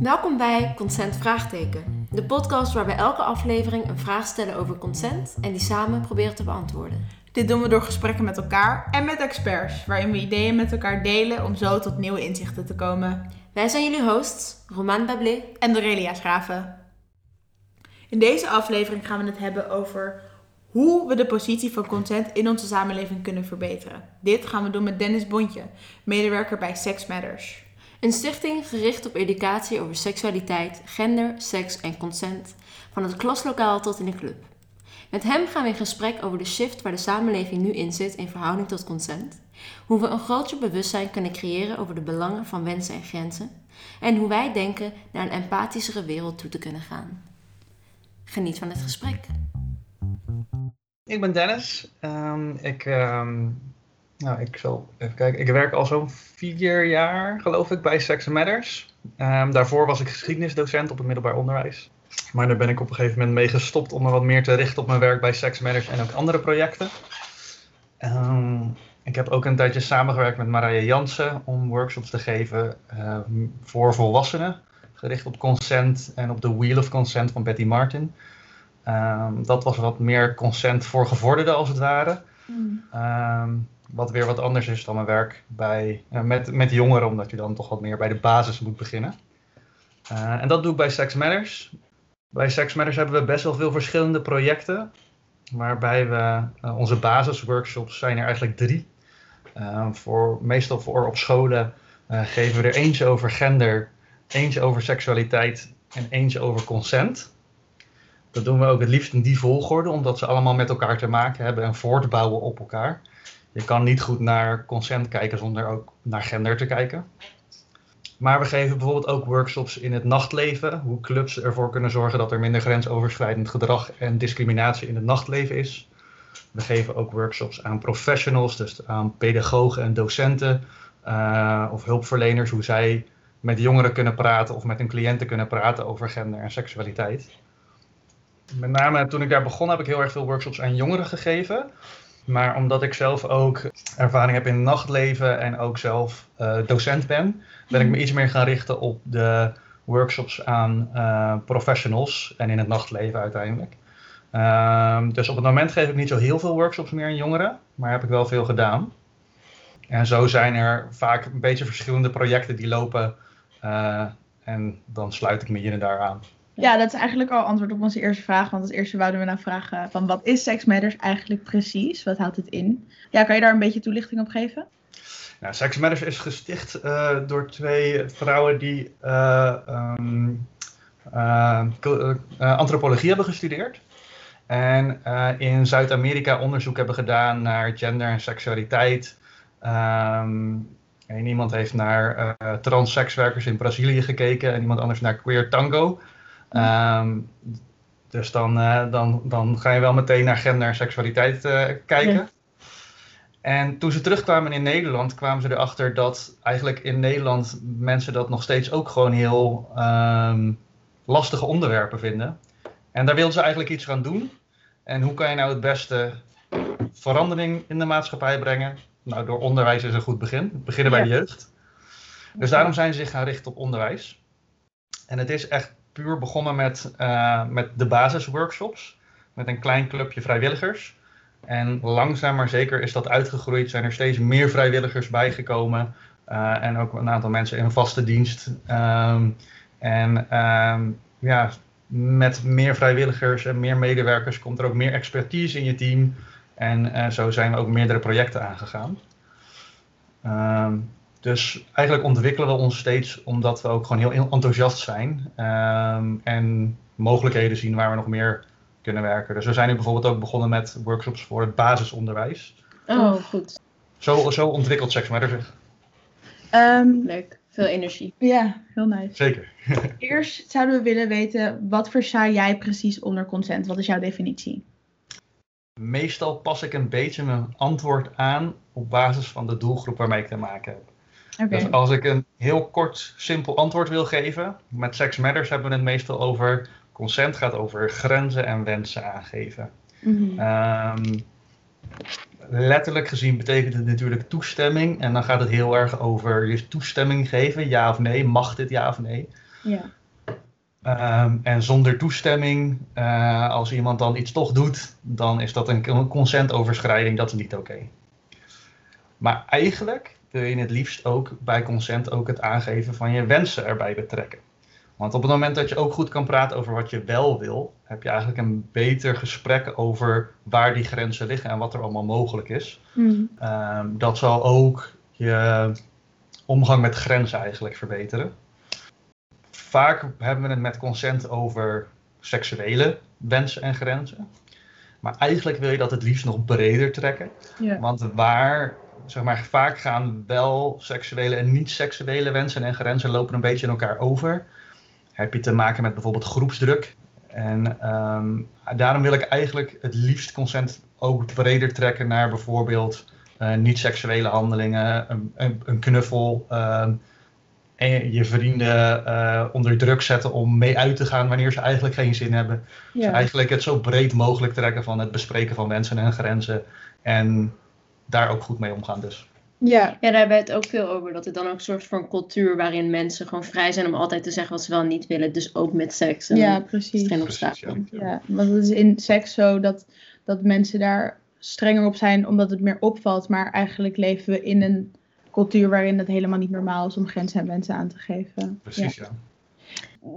Welkom bij Consent Vraagteken, de podcast waar we elke aflevering een vraag stellen over consent en die samen proberen te beantwoorden. Dit doen we door gesprekken met elkaar en met experts, waarin we ideeën met elkaar delen om zo tot nieuwe inzichten te komen. Wij zijn jullie hosts, Roman Bablé En Dorelia Schraven. In deze aflevering gaan we het hebben over hoe we de positie van consent in onze samenleving kunnen verbeteren. Dit gaan we doen met Dennis Bontje, medewerker bij Sex Matters. Een stichting gericht op educatie over seksualiteit, gender, seks en consent, van het klaslokaal tot in de club. Met hem gaan we in gesprek over de shift waar de samenleving nu in zit in verhouding tot consent, hoe we een groter bewustzijn kunnen creëren over de belangen van wensen en grenzen en hoe wij denken naar een empathischere wereld toe te kunnen gaan. Geniet van het gesprek. Ik ben Dennis. Ehm, ik, ehm, nou, ik zal even kijken. Ik werk al zo'n vier jaar, geloof ik, bij Sex Matters. Ehm, daarvoor was ik geschiedenisdocent op het middelbaar onderwijs. Maar daar ben ik op een gegeven moment mee gestopt om me wat meer te richten op mijn werk bij Sex Matters en ook andere projecten. Ehm, ik heb ook een tijdje samengewerkt met Marije Jansen om workshops te geven ehm, voor volwassenen. Gericht op consent en op de Wheel of Consent van Betty Martin. Dat was wat meer consent voor gevorderden als het ware. Ehm, wat weer wat anders is dan mijn werk bij, eh, met, met jongeren, omdat je dan toch wat meer bij de basis moet beginnen. Eh, en dat doe ik bij Sex Matters. Bij Sex Matters hebben we best wel veel verschillende projecten. Waarbij we eh, onze basisworkshops zijn er eigenlijk drie. Voor, meestal voor op scholen geven we er eentje over gender, eentje over seksualiteit en eentje over consent. Dat doen we ook het liefst in die volgorde, omdat ze allemaal met elkaar te maken hebben en voortbouwen op elkaar. Je kan niet goed naar consent kijken zonder ook naar gender te kijken. Maar we geven bijvoorbeeld ook workshops in het nachtleven. Hoe clubs ervoor kunnen zorgen dat er minder grensoverschrijdend gedrag en discriminatie in het nachtleven is. We geven ook workshops aan professionals, dus aan pedagogen en docenten eh, of hulpverleners. Hoe zij met jongeren kunnen praten of met hun cliënten kunnen praten over gender en seksualiteit. Met name toen ik daar begon heb ik heel erg veel workshops aan jongeren gegeven. Maar omdat ik zelf ook ervaring heb in het nachtleven en ook zelf eh, docent ben, ben ik me iets meer gaan richten op de workshops aan eh, professionals en in het nachtleven uiteindelijk. Ehm, dus op het moment geef ik niet zo heel veel workshops meer aan jongeren, maar heb ik wel veel gedaan. En zo zijn er vaak een beetje verschillende projecten die lopen eh, en dan sluit ik me hier en daar aan. Ja, dat is eigenlijk al antwoord op onze eerste vraag. Want als eerste wouden we nou vragen van wat is Sex Matters eigenlijk precies? Wat houdt het in? Ja, kan je daar een beetje toelichting op geven? Nou, Sex Matters is gesticht eh, door twee vrouwen die eh, ehm, eh, antropologie hebben gestudeerd. En in Zuid-Amerika onderzoek hebben gedaan naar gender en seksualiteit. Ehm, en iemand heeft naar transsekswerkers in Brazilië gekeken en iemand anders naar queer tango. Ehm, dus dan, eh, dan, dan ga je wel meteen naar gender en seksualiteit eh, kijken. Ja. En toen ze terugkwamen in Nederland, kwamen ze erachter dat eigenlijk in Nederland mensen dat nog steeds ook gewoon heel ehm, lastige onderwerpen vinden. En daar wilden ze eigenlijk iets gaan doen. En hoe kan je nou het beste verandering in de maatschappij brengen? Nou, door onderwijs is een goed begin. Beginnen bij Ja. de jeugd. Dus daarom zijn ze zich gaan richten op onderwijs. En het is echt puur begonnen met, eh, met de basisworkshops. Met een klein clubje vrijwilligers. En langzaam maar zeker is dat uitgegroeid. Zijn er steeds meer vrijwilligers bijgekomen. eh, en ook een aantal mensen in vaste dienst. Ehm, en ehm, ja, met meer vrijwilligers en meer medewerkers komt er ook meer expertise in je team. En eh, zo zijn we ook meerdere projecten aangegaan. Ehm, dus eigenlijk ontwikkelen we ons steeds omdat we ook gewoon heel, enthousiast zijn. ehm, en mogelijkheden zien waar we nog meer kunnen werken. Dus we zijn nu bijvoorbeeld ook begonnen met workshops voor het basisonderwijs. Oh, goed. Zo, zo ontwikkelt Sex Matter zich. Ehm, Leuk. Veel energie. ja, heel nice. Zeker. Eerst zouden we willen weten, wat versta jij precies onder consent? Wat is jouw definitie? Meestal pas ik een beetje mijn antwoord aan op basis van de doelgroep waarmee ik te maken heb. Dus als ik een heel kort, simpel antwoord wil geven, met Sex Matters hebben we het meestal over consent gaat over grenzen en wensen aangeven. Mhm. Ehm, letterlijk gezien betekent het natuurlijk toestemming en dan gaat het heel erg over je toestemming geven, ja of nee, mag dit ja of nee. Ja. Ehm, en zonder toestemming, eh, als iemand dan iets toch doet, dan is dat een consentoverschrijding, dat is niet oké. Maar eigenlijk wil je het liefst ook bij consent ook het aangeven van je wensen erbij betrekken. Want op het moment dat je ook goed kan praten over wat je wel wil, heb je eigenlijk een beter gesprek over waar die grenzen liggen en wat er allemaal mogelijk is. Mm. Ehm, dat zal ook je omgang met grenzen eigenlijk verbeteren. Vaak hebben we het met consent over seksuele wensen en grenzen. Maar eigenlijk wil je dat het liefst nog breder trekken. Want waar, zeg maar, vaak gaan wel seksuele en niet-seksuele wensen en grenzen lopen een beetje in elkaar over. Heb je te maken met bijvoorbeeld groepsdruk. En ehm, daarom wil ik eigenlijk het liefst consent ook breder trekken naar bijvoorbeeld eh, niet-seksuele handelingen, een, een, een knuffel, ehm, en je vrienden eh, onder druk zetten om mee uit te gaan wanneer ze eigenlijk geen zin hebben. Dus eigenlijk het zo breed mogelijk trekken van het bespreken van wensen en grenzen en daar ook goed mee omgaan dus. Ja. Ja, daar hebben we het ook veel over. Dat het dan ook zorgt voor een cultuur waarin mensen gewoon vrij zijn om altijd te zeggen wat ze wel niet willen. Dus ook met seks. En ja, precies. ja. Ja, want het is in seks zo dat, dat mensen daar strenger op zijn omdat het meer opvalt. Maar eigenlijk leven we in een cultuur waarin het helemaal niet normaal is om grenzen en wensen aan te geven. Precies, ja.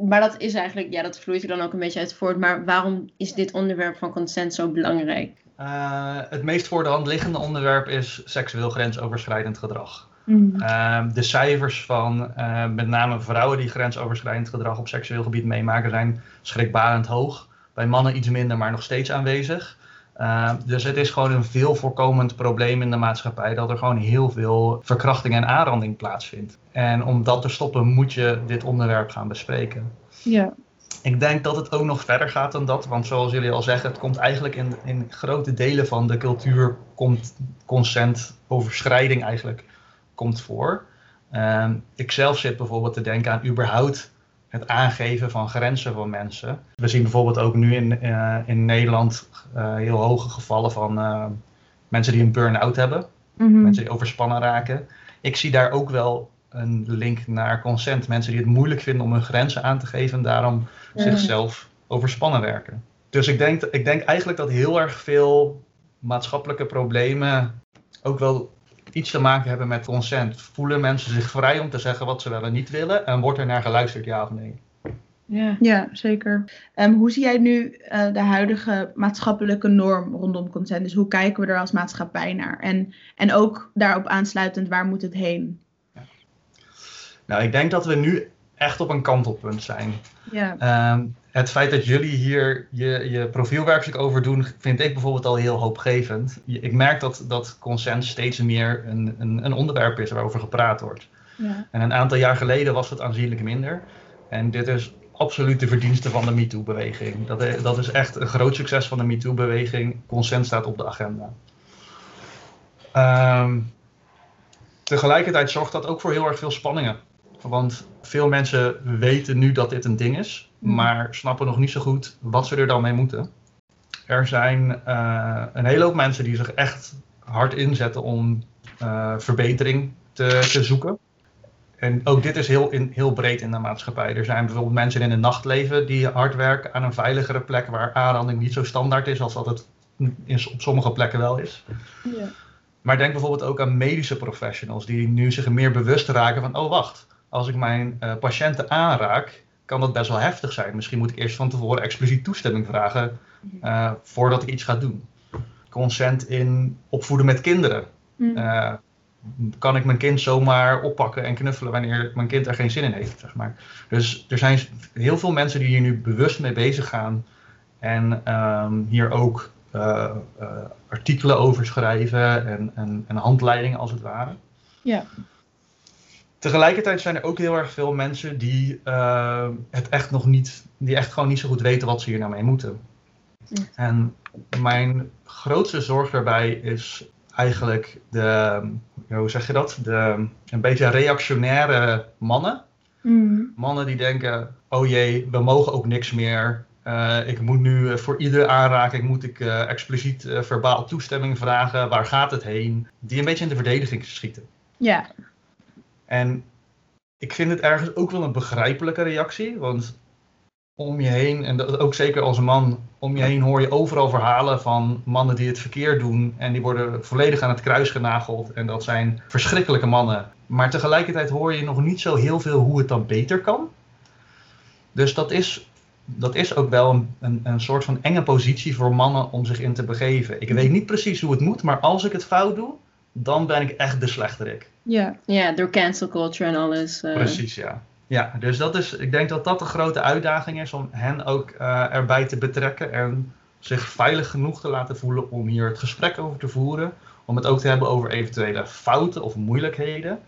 Maar dat is eigenlijk, ja, dat vloeit er dan ook een beetje uit voort. Maar waarom is dit onderwerp van consent zo belangrijk? Eh, het meest voor de hand liggende onderwerp is seksueel grensoverschrijdend gedrag. Mm. Ehm, de cijfers van eh, met name vrouwen die grensoverschrijdend gedrag op seksueel gebied meemaken zijn schrikbarend hoog. Bij mannen iets minder, maar nog steeds aanwezig. Ehm, dus het is gewoon een veel voorkomend probleem in de maatschappij dat er gewoon heel veel verkrachting en aanranding plaatsvindt. En om dat te stoppen moet je dit onderwerp gaan bespreken. Ja. Ik denk dat het ook nog verder gaat dan dat, want zoals jullie al zeggen, het komt eigenlijk in, in grote delen van de cultuur komt consentoverschrijding eigenlijk komt voor. Ehm, ik zelf zit bijvoorbeeld te denken aan überhaupt het aangeven van grenzen van mensen. We zien bijvoorbeeld ook nu in, eh, in Nederland eh, heel hoge gevallen van eh, mensen die een burn-out hebben, Mhm. mensen die overspannen raken. Ik zie daar ook wel een link naar consent. Mensen die het moeilijk vinden om hun grenzen aan te geven en daarom Ja. zichzelf overspannen werken. Dus ik denk, ik denk eigenlijk dat heel erg veel maatschappelijke problemen ook wel iets te maken hebben met consent. Voelen mensen zich vrij om te zeggen wat ze wel en niet willen en wordt er naar geluisterd, ja of nee? Ja. Ja, zeker. Ehm, hoe zie jij nu eh, de huidige maatschappelijke norm rondom consent? Dus hoe kijken we er als maatschappij naar? En, en ook daarop aansluitend, waar moet het heen? Nou, ik denk dat we nu echt op een kantelpunt zijn. Ja. Ehm, het feit dat jullie hier je, je profielwerkstuk over doen, vind ik bijvoorbeeld al heel hoopgevend. Ik merk dat, dat consent steeds meer een, een, een onderwerp is waarover gepraat wordt. ja. En een aantal jaar geleden was het aanzienlijk minder. En dit is absoluut de verdienste van de MeToo-beweging. Dat, dat is echt een groot succes van de MeToo-beweging. Consent staat op de agenda. Ehm, tegelijkertijd zorgt dat ook voor heel erg veel spanningen. Want veel mensen weten nu dat dit een ding is, Mm. maar snappen nog niet zo goed wat ze er dan mee moeten. Er zijn eh, een hele hoop mensen die zich echt hard inzetten om eh, verbetering te, te zoeken. En ook dit is heel, in, heel breed in de maatschappij. Er zijn bijvoorbeeld mensen in het nachtleven die hard werken aan een veiligere plek waar aanranding niet zo standaard is als dat het in, op sommige plekken wel is. Ja. Maar denk bijvoorbeeld ook aan medische professionals die nu zich meer bewust raken van, oh wacht, als ik mijn eh, patiënten aanraak, kan dat best wel heftig zijn. Misschien moet ik eerst van tevoren expliciet toestemming vragen eh, voordat ik iets ga doen. Consent in opvoeden met kinderen. Mm. Eh, kan ik mijn kind zomaar oppakken en knuffelen wanneer mijn kind er geen zin in heeft, zeg maar. Dus er zijn heel veel mensen die hier nu bewust mee bezig gaan en ehm, hier ook artikelen over schrijven en, en, en handleidingen als het ware. Ja. Tegelijkertijd zijn er ook heel erg veel mensen die eh, het echt nog niet, die echt gewoon niet zo goed weten wat ze hier nou mee moeten. Ja. En mijn grootste zorg daarbij is eigenlijk de, hoe zeg je dat? De een beetje reactionaire mannen. Mm. Mannen die denken, oh jee, we mogen ook niks meer. Eh, ik moet nu eh, voor iedere aanraking moet ik expliciet verbaal toestemming vragen. Waar gaat het heen? Die een beetje in de verdediging schieten. Ja. En ik vind het ergens ook wel een begrijpelijke reactie. Want om je heen, en dat ook zeker als man, om je heen hoor je overal verhalen van mannen die het verkeerd doen. En die worden volledig aan het kruis genageld. En dat zijn verschrikkelijke mannen. Maar tegelijkertijd hoor je nog niet zo heel veel hoe het dan beter kan. Dus dat is, dat is ook wel een, een, een soort van enge positie voor mannen om zich in te begeven. Ik weet niet precies hoe het moet, maar als ik het fout doe, dan ben ik echt de slechterik. Ja. Ja, door cancel culture en alles. eh. Precies, ja. Ja, dus dat is, ik denk dat dat de grote uitdaging is om hen ook eh, erbij te betrekken en zich veilig genoeg te laten voelen om hier het gesprek over te voeren. Om het ook te hebben over eventuele fouten of moeilijkheden.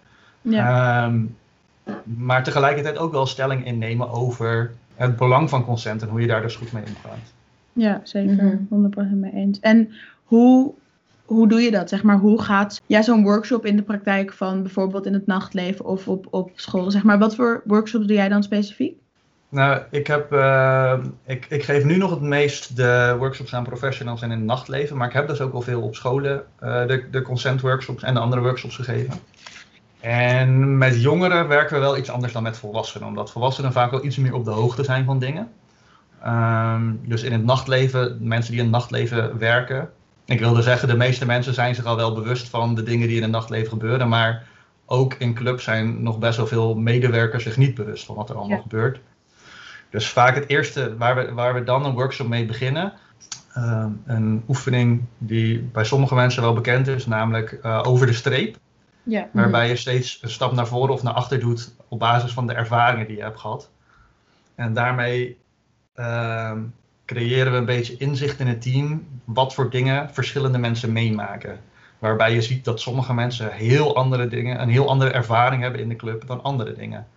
Ja. Ehm, maar tegelijkertijd ook wel stelling innemen over het belang van consent en hoe je daar dus goed mee omgaat. Ja, zeker. Mhm. 100% mee eens. En hoe, hoe doe je dat? Zeg maar, hoe gaat ja, zo'n workshop in de praktijk van bijvoorbeeld in het nachtleven of op, op school? Zeg maar, wat voor workshops doe jij dan specifiek? Nou, ik, heb, eh, ik, ik geef nu nog het meest de workshops aan professionals en in het nachtleven. Maar ik heb dus ook al veel op scholen eh, de, de consent workshops en de andere workshops gegeven. En met jongeren werken we wel iets anders dan met volwassenen. Omdat volwassenen vaak wel iets meer op de hoogte zijn van dingen. Ehm, dus in het nachtleven, mensen die in het nachtleven werken. Ik wilde zeggen, de meeste mensen zijn zich al wel bewust van de dingen die in het nachtleven gebeuren. Maar ook in clubs zijn nog best wel veel medewerkers zich niet bewust van wat er allemaal Ja. gebeurt. Dus vaak het eerste waar we, waar we dan een workshop mee beginnen. ehm, een oefening die bij sommige mensen wel bekend is, namelijk eh, over de streep. Ja. Waarbij je steeds een stap naar voren of naar achter doet op basis van de ervaringen die je hebt gehad. En daarmee ehm, creëren we een beetje inzicht in het team wat voor dingen verschillende mensen meemaken. Waarbij je ziet dat sommige mensen heel andere dingen, een heel andere ervaring hebben in de club dan andere dingen.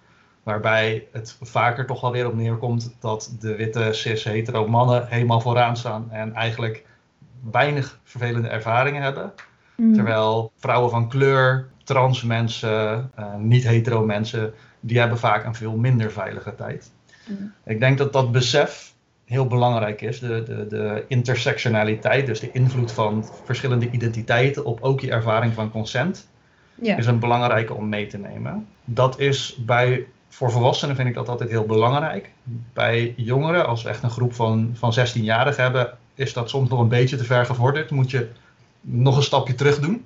Waarbij het vaker toch wel weer op neerkomt dat de witte cis-hetero mannen helemaal vooraan staan en eigenlijk weinig vervelende ervaringen hebben. Mhm. Terwijl vrouwen van kleur, trans mensen, eh, niet-hetero mensen, die hebben vaak een veel minder veilige tijd. Mm. Ik denk dat dat besef heel belangrijk is. De, de, de intersectionaliteit, dus de invloed van verschillende identiteiten op ook je ervaring van consent, Ja. is een belangrijke om mee te nemen. Dat is bij, voor volwassenen vind ik dat altijd heel belangrijk. Bij jongeren, als we echt een groep van, van 16-jarigen hebben, is dat soms nog een beetje te ver gevorderd. Moet je nog een stapje terug doen.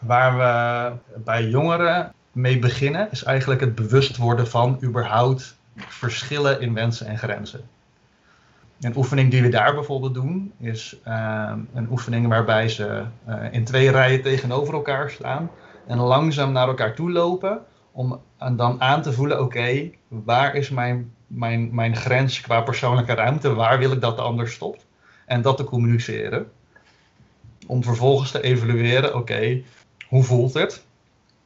Waar we bij jongeren mee beginnen, is eigenlijk het bewust worden van überhaupt verschillen in wensen en grenzen. Een oefening die we daar bijvoorbeeld doen, is ehm, een oefening waarbij ze eh, in twee rijen tegenover elkaar staan en langzaam naar elkaar toe lopen om dan aan te voelen, oké, waar is mijn, mijn, mijn grens qua persoonlijke ruimte, waar wil ik dat de ander stopt en dat te communiceren. Om vervolgens te evalueren, oké, hoe voelt het?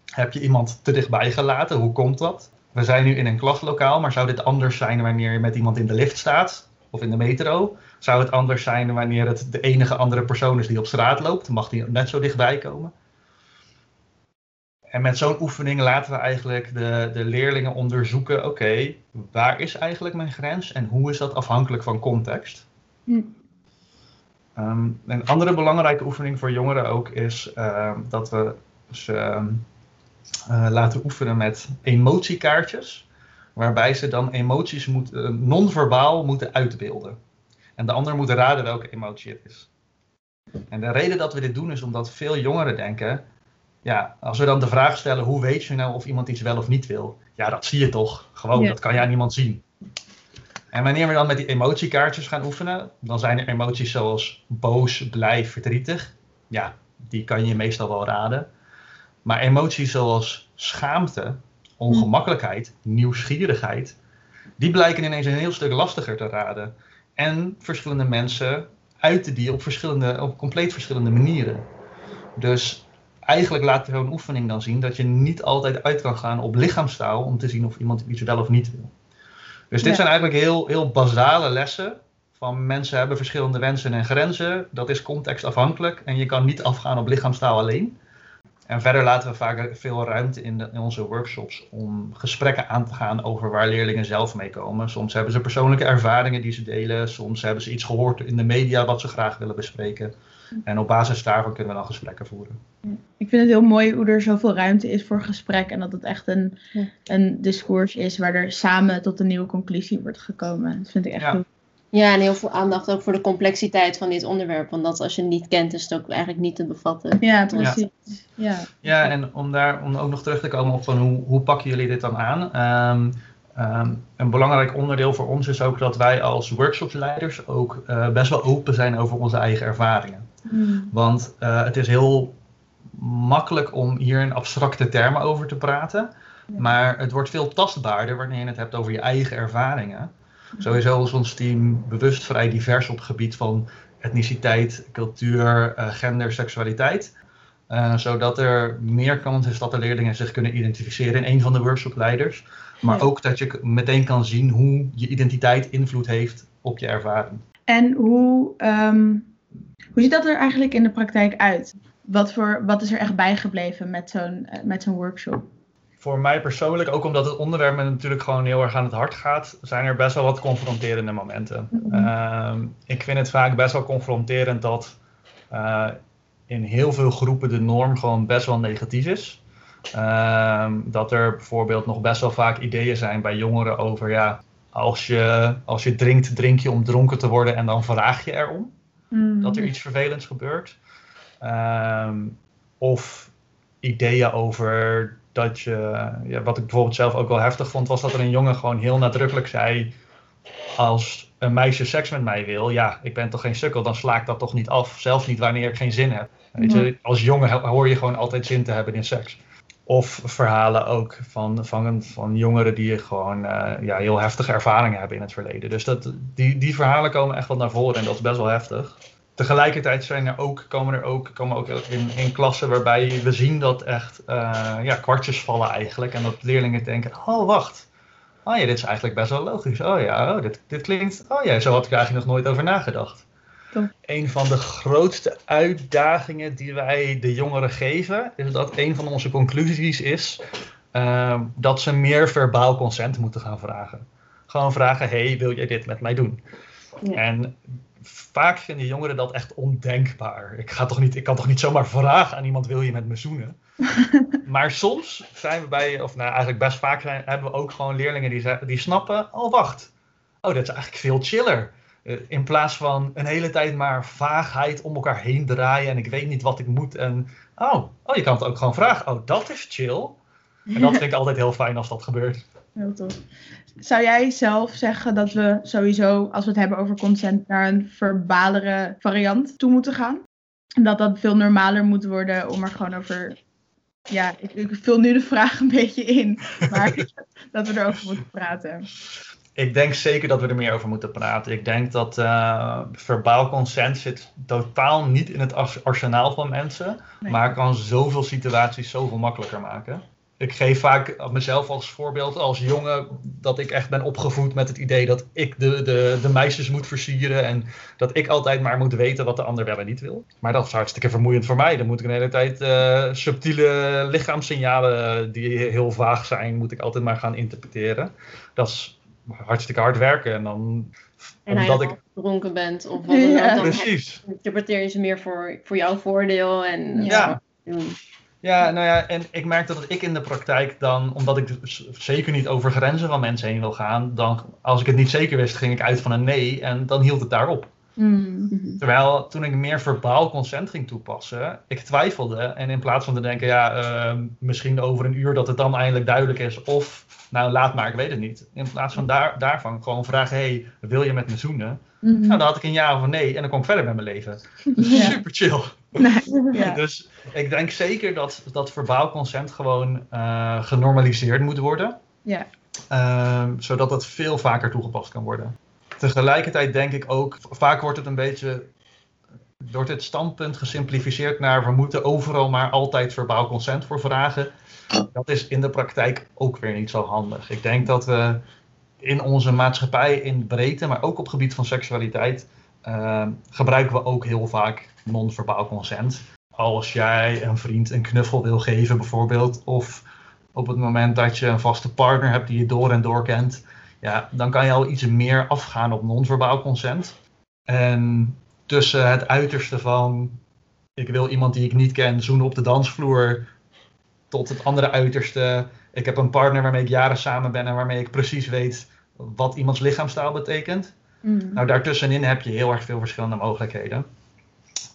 Heb je iemand te dichtbij gelaten? Hoe komt dat? We zijn nu in een klaslokaal, maar zou dit anders zijn wanneer je met iemand in de lift staat of in de metro? Zou het anders zijn wanneer het de enige andere persoon is die op straat loopt? Mag die net zo dichtbij komen? En met zo'n oefening laten we eigenlijk de, de leerlingen onderzoeken: oké, waar is eigenlijk mijn grens en hoe is dat afhankelijk van context? Hm. Ehm, een andere belangrijke oefening voor jongeren ook is ehm, dat we ze ehm, eh, laten oefenen met emotiekaartjes, waarbij ze dan emoties moet, eh, non-verbaal moeten uitbeelden. En de ander moet raden welke emotie het is. En de reden dat we dit doen is omdat veel jongeren denken, ja, als we dan de vraag stellen, hoe weet je nou of iemand iets wel of niet wil? Ja, dat zie je toch? Gewoon, Ja. dat kan aan niemand zien. En wanneer we dan met die emotiekaartjes gaan oefenen, dan zijn er emoties zoals boos, blij, verdrietig. Ja, die kan je meestal wel raden. Maar emoties zoals schaamte, ongemakkelijkheid, nieuwsgierigheid, die blijken ineens een heel stuk lastiger te raden. En verschillende mensen uiten die op, verschillende, op compleet verschillende manieren. Dus eigenlijk laat zo'n oefening dan zien dat je niet altijd uit kan gaan op lichaamstaal om te zien of iemand iets wel of niet wil. Dus dit Ja. zijn eigenlijk heel, heel basale lessen van mensen hebben verschillende wensen en grenzen. Dat is contextafhankelijk en je kan niet afgaan op lichaamstaal alleen. En verder laten we vaak veel ruimte in, de, in onze workshops om gesprekken aan te gaan over waar leerlingen zelf mee komen. Soms hebben ze persoonlijke ervaringen die ze delen, soms hebben ze iets gehoord in de media wat ze graag willen bespreken. En op basis daarvan kunnen we dan gesprekken voeren. Ik vind het heel mooi hoe er zoveel ruimte is voor gesprek en dat het echt een, Ja. een discours is waar er samen tot een nieuwe conclusie wordt gekomen. Dat vind ik echt Ja. heel Ja, en heel veel aandacht ook voor de complexiteit van dit onderwerp. Want dat als je het niet kent, is het ook eigenlijk niet te bevatten. Ja, precies. Ja. Ja, en om daar om ook nog terug te komen op van hoe, hoe pakken jullie dit dan aan? Ehm, ehm, een belangrijk onderdeel voor ons is ook dat wij als workshopsleiders ook eh, best wel open zijn over onze eigen ervaringen. Hmm. Want eh, het is heel makkelijk om hier in abstracte termen over te praten. Ja. Maar het wordt veel tastbaarder wanneer je het hebt over je eigen ervaringen. Sowieso is ons team bewust vrij divers op het gebied van etniciteit, cultuur, eh, gender, seksualiteit. Eh, zodat er meer kans is dat de leerlingen zich kunnen identificeren in een van de workshopleiders. Maar Ja. ook dat je meteen kan zien hoe je identiteit invloed heeft op je ervaring. En hoe, ehm, hoe ziet dat er eigenlijk in de praktijk uit? Wat, voor, wat is er echt bijgebleven met zo'n eh, met zo'n workshop? Voor mij persoonlijk, ook omdat het onderwerp me natuurlijk gewoon heel erg aan het hart gaat, zijn er best wel wat confronterende momenten. Mhm. Ehm, ik vind het vaak best wel confronterend dat eh, in heel veel groepen de norm gewoon best wel negatief is. Ehm, dat er bijvoorbeeld nog best wel vaak ideeën zijn bij jongeren over, ja, als je, als je drinkt, drink je om dronken te worden en dan vraag je erom dat er iets vervelends gebeurt. Ehm, of ideeën over dat je, ja, wat ik bijvoorbeeld zelf ook wel heftig vond, was dat er een jongen gewoon heel nadrukkelijk zei: Als een meisje seks met mij wil, ja, ik ben toch geen sukkel, dan sla ik dat toch niet af. Zelfs niet wanneer ik geen zin heb. Weet je, als jongen ho- hoor je gewoon altijd zin te hebben in seks. Of verhalen ook van, van, van jongeren die gewoon eh, ja, heel heftige ervaringen hebben in het verleden. Dus dat, die, die verhalen komen echt wel naar voren en dat is best wel heftig. Tegelijkertijd zijn er ook, komen er ook, komen ook in, in klassen waarbij we zien dat echt eh, ja, kwartjes vallen eigenlijk. En dat leerlingen denken, oh wacht, oh ja, dit is eigenlijk best wel logisch. Oh ja, oh, dit, dit klinkt, oh ja, zo had ik er eigenlijk nog nooit over nagedacht. Een van de grootste uitdagingen die wij de jongeren geven, is dat een van onze conclusies is eh, dat ze meer verbaal consent moeten gaan vragen. Gewoon vragen, hey, wil jij dit met mij doen? Ja. En vaak vinden jongeren dat echt ondenkbaar. Ik, ga toch niet, ik kan toch niet zomaar vragen aan iemand, wil je met me zoenen? maar soms zijn we bij, of nou eigenlijk best vaak zijn, hebben we ook gewoon leerlingen die, die snappen, oh wacht, oh dat is eigenlijk veel chiller. Eh, in plaats van een hele tijd maar vaagheid om elkaar heen draaien en ik weet niet wat ik moet. En oh, oh je kan het ook gewoon vragen, oh dat is chill. En dat vind ik altijd heel fijn als dat gebeurt. Heel tof. Zou jij zelf zeggen dat we sowieso, als we het hebben over consent, naar een verbalere variant toe moeten gaan? En dat dat veel normaler moet worden om er gewoon over. Ja, ik, ik vul nu de vraag een beetje in, maar dat we erover moeten praten. Ik denk zeker dat we er meer over moeten praten. Ik denk dat eh, verbaal consent zit totaal niet in het ars- arsenaal van mensen, Nee. maar kan zoveel situaties zoveel makkelijker maken. Ik geef vaak mezelf als voorbeeld als jongen dat ik echt ben opgevoed met het idee dat ik de, de, de meisjes moet versieren en dat ik altijd maar moet weten wat de ander wel en niet wil. Maar dat is hartstikke vermoeiend voor mij. Dan moet ik een hele tijd eh, subtiele lichaamssignalen die heel vaag zijn, moet ik altijd maar gaan interpreteren. Dat is hartstikke hard werken en dan En omdat ik dronken bent of wat dan ook, Ja. dan precies interpreteer je ze meer voor, voor jouw voordeel. En, Ja. Ja, nou ja, en ik merk dat ik in de praktijk dan, omdat ik dus zeker niet over grenzen van mensen heen wil gaan, dan als ik het niet zeker wist, ging ik uit van een nee en dan hield het daarop. Hmm. Mhm. Terwijl toen ik meer verbaal consent ging toepassen, ik twijfelde en in plaats van te denken, ja, eh, misschien over een uur dat het dan eindelijk duidelijk is, of nou laat maar, ik weet het niet. In plaats van daar, daarvan gewoon vragen, hey, wil je met me zoenen? Mhm. Nou, dan had ik een ja of een nee en dan kon ik verder met mijn leven. Dus Ja. super chill. Nee, ja. Dus ik denk zeker dat, dat verbaal consent gewoon eh, genormaliseerd moet worden. Ja. Ehm, zodat het veel vaker toegepast kan worden. Tegelijkertijd denk ik ook, vaak wordt het een beetje, wordt het standpunt gesimplificeerd naar we moeten overal maar altijd verbaal consent voor vragen. Dat is in de praktijk ook weer niet zo handig. Ik denk dat we in onze maatschappij in breedte, maar ook op het gebied van seksualiteit, ehm, gebruiken we ook heel vaak non-verbaal consent. Als jij een vriend een knuffel wil geven bijvoorbeeld, of op het moment dat je een vaste partner hebt die je door en door kent, ja, dan kan je al iets meer afgaan op non-verbaal consent. En tussen het uiterste van ik wil iemand die ik niet ken zoenen op de dansvloer tot het andere uiterste. Ik heb een partner waarmee ik jaren samen ben en waarmee ik precies weet wat iemands lichaamstaal betekent. Mm. Nou, daartussenin heb je heel erg veel verschillende mogelijkheden.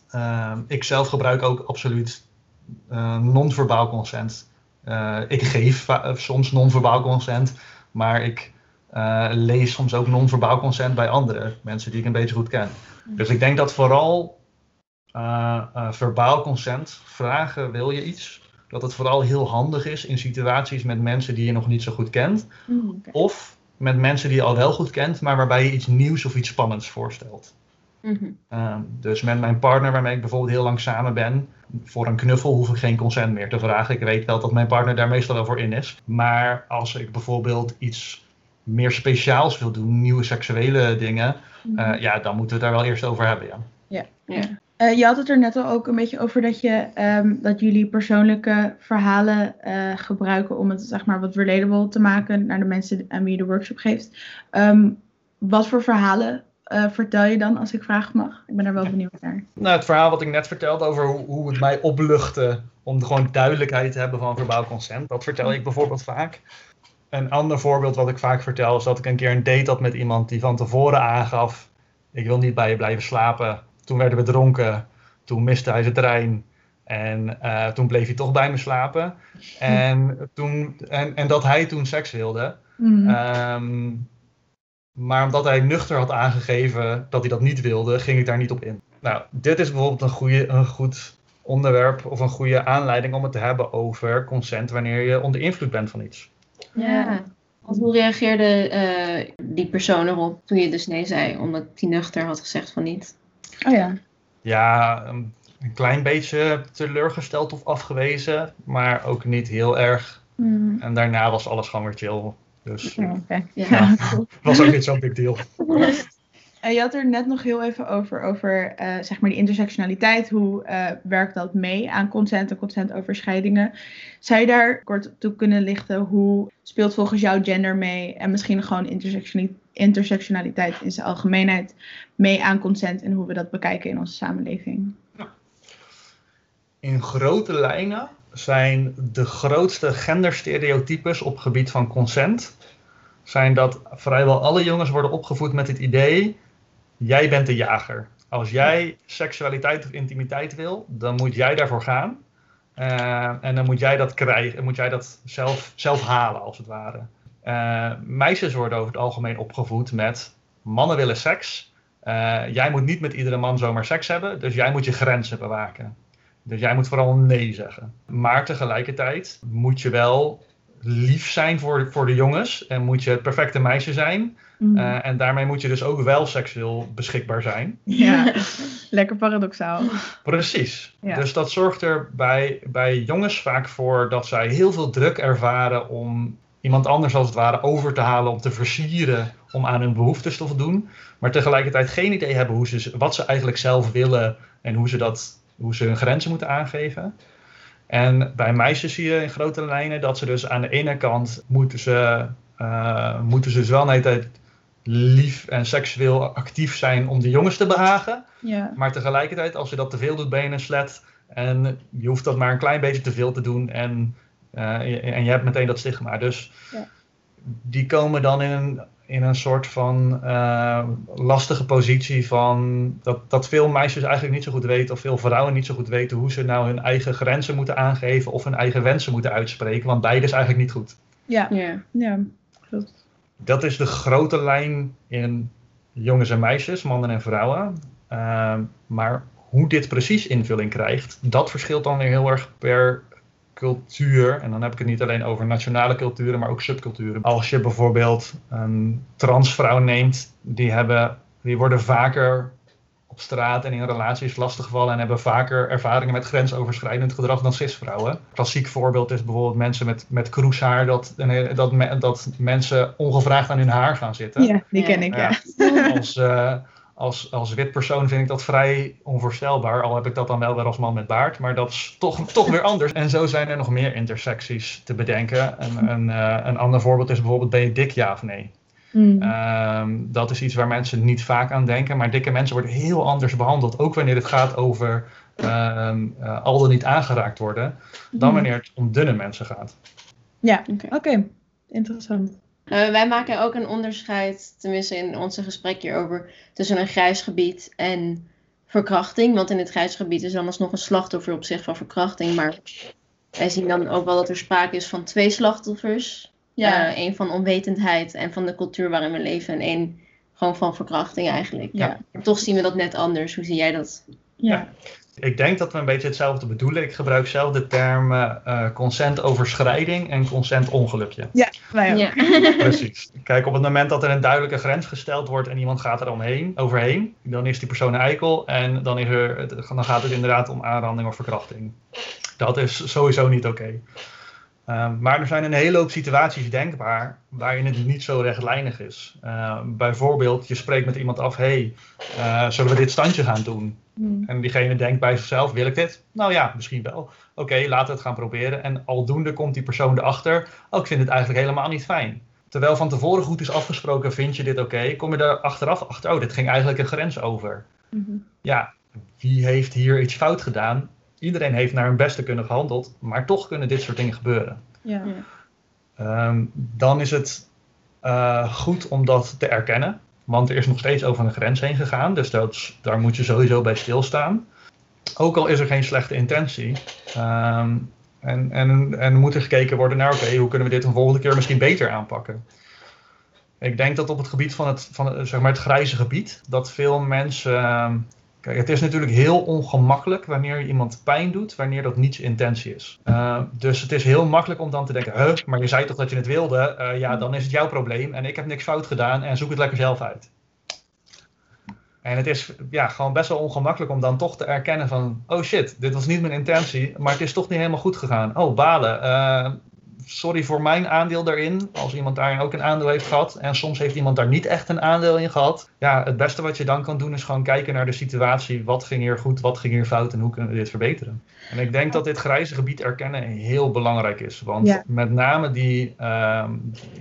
Ehm, ik zelf gebruik ook absoluut uh, non-verbaal consent. Uh, ik geef va- soms non-verbaal consent, maar ik lees soms ook non-verbaal consent bij andere mensen die ik een beetje goed ken. Dus ik denk dat vooral uh, verbaal consent, vragen wil je iets, dat het vooral heel handig is in situaties met mensen die je nog niet zo goed kent. Mm. Of met mensen die je al wel goed kent, maar waarbij je iets nieuws of iets spannends voorstelt. Mhm. Um, dus met mijn partner, waarmee ik bijvoorbeeld heel lang samen ben, voor een knuffel hoef ik geen consent meer te vragen. Ik weet wel dat mijn partner daar meestal wel voor in is. Maar als ik bijvoorbeeld iets meer speciaals wil doen, nieuwe seksuele dingen, uh, ja, dan moeten we het daar wel eerst over hebben. Ja. Ja. Ja. Uh, je had het er net al ook een beetje over dat, je, um, dat jullie persoonlijke verhalen uh, gebruiken om het zeg maar, wat relatable te maken naar de mensen aan wie je de workshop geeft. Um, wat voor verhalen uh, vertel je dan, als ik vragen mag? Ik ben daar wel benieuwd naar. Nou, het verhaal wat ik net vertelde over hoe, hoe het mij opluchtte om gewoon duidelijkheid te hebben van verbaal consent, dat vertel ik bijvoorbeeld vaak. Een ander voorbeeld wat ik vaak vertel is dat ik een keer een date had met iemand die van tevoren aangaf: Ik wil niet bij je blijven slapen. Toen werden we dronken, toen miste hij zijn trein en uh, toen bleef hij toch bij me slapen. En, toen, en, en dat hij toen seks wilde. Mm. Um, maar omdat hij nuchter had aangegeven dat hij dat niet wilde, ging ik daar niet op in. Nou, dit is bijvoorbeeld een, goede, een goed onderwerp of een goede aanleiding om het te hebben over consent wanneer je onder invloed bent van iets. Ja. Want hoe reageerde uh, die persoon erop toen je dus nee zei, omdat die nuchter had gezegd van niet? Oh ja. Ja, een, een klein beetje teleurgesteld of afgewezen, maar ook niet heel erg. Mm. En daarna was alles gewoon weer chill. Dus Ja, oké. Ja. ja, was ook niet zo'n big deal. En je had er net nog heel even over, over uh, zeg maar die intersectionaliteit. Hoe uh, werkt dat mee aan consent en consentoverschrijdingen? Zou je daar kort toe kunnen lichten? Hoe speelt volgens jou gender mee? En misschien gewoon intersectionaliteit in zijn algemeenheid mee aan consent en hoe we dat bekijken in onze samenleving? In grote lijnen zijn de grootste genderstereotypes op gebied van consent zijn dat vrijwel alle jongens worden opgevoed met het idee: jij bent de jager. Als jij seksualiteit of intimiteit wil, dan moet jij daarvoor gaan. Uh, en dan moet jij dat krijgen, moet jij dat zelf, zelf halen, als het ware. Uh, meisjes worden over het algemeen opgevoed met: mannen willen seks. Uh, jij moet niet met iedere man zomaar seks hebben, dus jij moet je grenzen bewaken. Dus jij moet vooral nee zeggen. Maar tegelijkertijd moet je wel lief zijn voor, voor de jongens. En moet je het perfecte meisje zijn. Mm. Uh, en daarmee moet je dus ook wel seksueel beschikbaar zijn. Ja, lekker paradoxaal. Precies. Ja. Dus dat zorgt er bij, bij jongens vaak voor dat zij heel veel druk ervaren om iemand anders als het ware over te halen, om te versieren, om aan hun behoeftes te voldoen. Maar tegelijkertijd geen idee hebben hoe ze, wat ze eigenlijk zelf willen en hoe ze, dat, hoe ze hun grenzen moeten aangeven. En bij meisjes zie je in grote lijnen dat ze dus aan de ene kant moeten ze, uh, moeten ze dus wel een hele tijd lief en seksueel actief zijn om de jongens te behagen. Ja. Maar tegelijkertijd, als je dat te veel doet, ben je een slet. En je hoeft dat maar een klein beetje te veel te doen. En, uh, en je hebt meteen dat stigma. Dus ja. die komen dan in een, in een soort van uh, lastige positie van dat, dat veel meisjes eigenlijk niet zo goed weten, of veel vrouwen niet zo goed weten hoe ze nou hun eigen grenzen moeten aangeven of hun eigen wensen moeten uitspreken. Want beide is eigenlijk niet goed. Ja, Ja. ja. klopt. Dat is de grote lijn in jongens en meisjes, mannen en vrouwen. Uh, maar hoe dit precies invulling krijgt, dat verschilt dan weer heel erg per cultuur. En dan heb ik het niet alleen over nationale culturen, maar ook subculturen. Als je bijvoorbeeld een transvrouw neemt, die, hebben, die worden vaker op straat en in relaties lastiggevallen en hebben vaker ervaringen met grensoverschrijdend gedrag dan cisvrouwen. Klassiek voorbeeld is bijvoorbeeld mensen met, met kroeshaar, dat, dat, dat mensen ongevraagd aan hun haar gaan zitten. Ja, die ken ik, ja. ja. Als, uh, als, als wit persoon vind ik dat vrij onvoorstelbaar. Al heb ik dat dan wel weer als man met baard. Maar dat is toch, toch weer anders. En zo zijn er nog meer intersecties te bedenken. En, een, uh, een ander voorbeeld is bijvoorbeeld ben je dik ja of nee? Mm. Um, dat is iets waar mensen niet vaak aan denken. Maar dikke mensen worden heel anders behandeld. Ook wanneer het gaat over ehm, eh, al dan niet aangeraakt worden, dan Mhm. wanneer het om dunne mensen gaat. Ja, Oké. oké. Interessant. Nou, wij maken ook een onderscheid, tenminste in onze gesprek hierover, tussen een grijs gebied en verkrachting. Want in het grijs gebied is dan alsnog een slachtoffer op zich van verkrachting. Maar wij zien dan ook wel dat er sprake is van twee slachtoffers. Ja. Eén van onwetendheid en van de cultuur waarin we leven. En één gewoon van verkrachting eigenlijk. Ja. Toch zien we dat net anders. Hoe zie jij dat? ja. Ik denk dat we een beetje hetzelfde bedoelen. Ik gebruik zelf de termen eh consentoverschrijding en consentongelukje. Ja, wij ook. Ja. Precies. Kijk, op het moment dat er een duidelijke grens gesteld wordt en iemand gaat er omheen, overheen, dan is die persoon een eikel en dan, is er, dan gaat het inderdaad om aanranding of verkrachting. Dat is sowieso niet oké. Ehm, maar er zijn een hele hoop situaties denkbaar waarin het niet zo rechtlijnig is. Ehm, bijvoorbeeld, je spreekt met iemand af, hey, eh, zullen we dit standje gaan doen? Hmm. En diegene denkt bij zichzelf, wil ik dit? Nou ja, misschien wel. Oké, laten we het gaan proberen. En aldoende komt die persoon erachter, oh, ik vind het eigenlijk helemaal niet fijn. Terwijl van tevoren goed is afgesproken, vind je dit oké? Kom je er achteraf achter, oh, dit ging eigenlijk een grens over. Mhm. Ja, wie heeft hier iets fout gedaan? Iedereen heeft naar hun beste kunnen gehandeld, maar toch kunnen dit soort dingen gebeuren. Ja. Ehm, dan is het eh, goed om dat te erkennen. Want er is nog steeds over een grens heen gegaan. Dus dat, daar moet je sowieso bij stilstaan. Ook al is er geen slechte intentie. Ehm, en, en, en moet er gekeken worden naar, oké, hoe kunnen we dit een volgende keer misschien beter aanpakken? Ik denk dat op het gebied van het, van het, zeg maar het grijze gebied, dat veel mensen. Het is natuurlijk heel ongemakkelijk wanneer je iemand pijn doet, wanneer dat niet je intentie is. Uh, dus het is heel makkelijk om dan te denken, huh, maar je zei toch dat je het wilde? Uh, ja, dan is het jouw probleem en ik heb niks fout gedaan en zoek het lekker zelf uit. En het is ja, gewoon best wel ongemakkelijk om dan toch te erkennen van, oh shit, dit was niet mijn intentie, maar het is toch niet helemaal goed gegaan. Oh, balen. Uh, sorry voor mijn aandeel daarin, als iemand daarin ook een aandeel heeft gehad. En soms heeft iemand daar niet echt een aandeel in gehad. Ja, het beste wat je dan kan doen is gewoon kijken naar de situatie. Wat ging hier goed, wat ging hier fout en hoe kunnen we dit verbeteren? En ik denk dat dit grijze gebied erkennen heel belangrijk is. Want Ja. met name die, uh,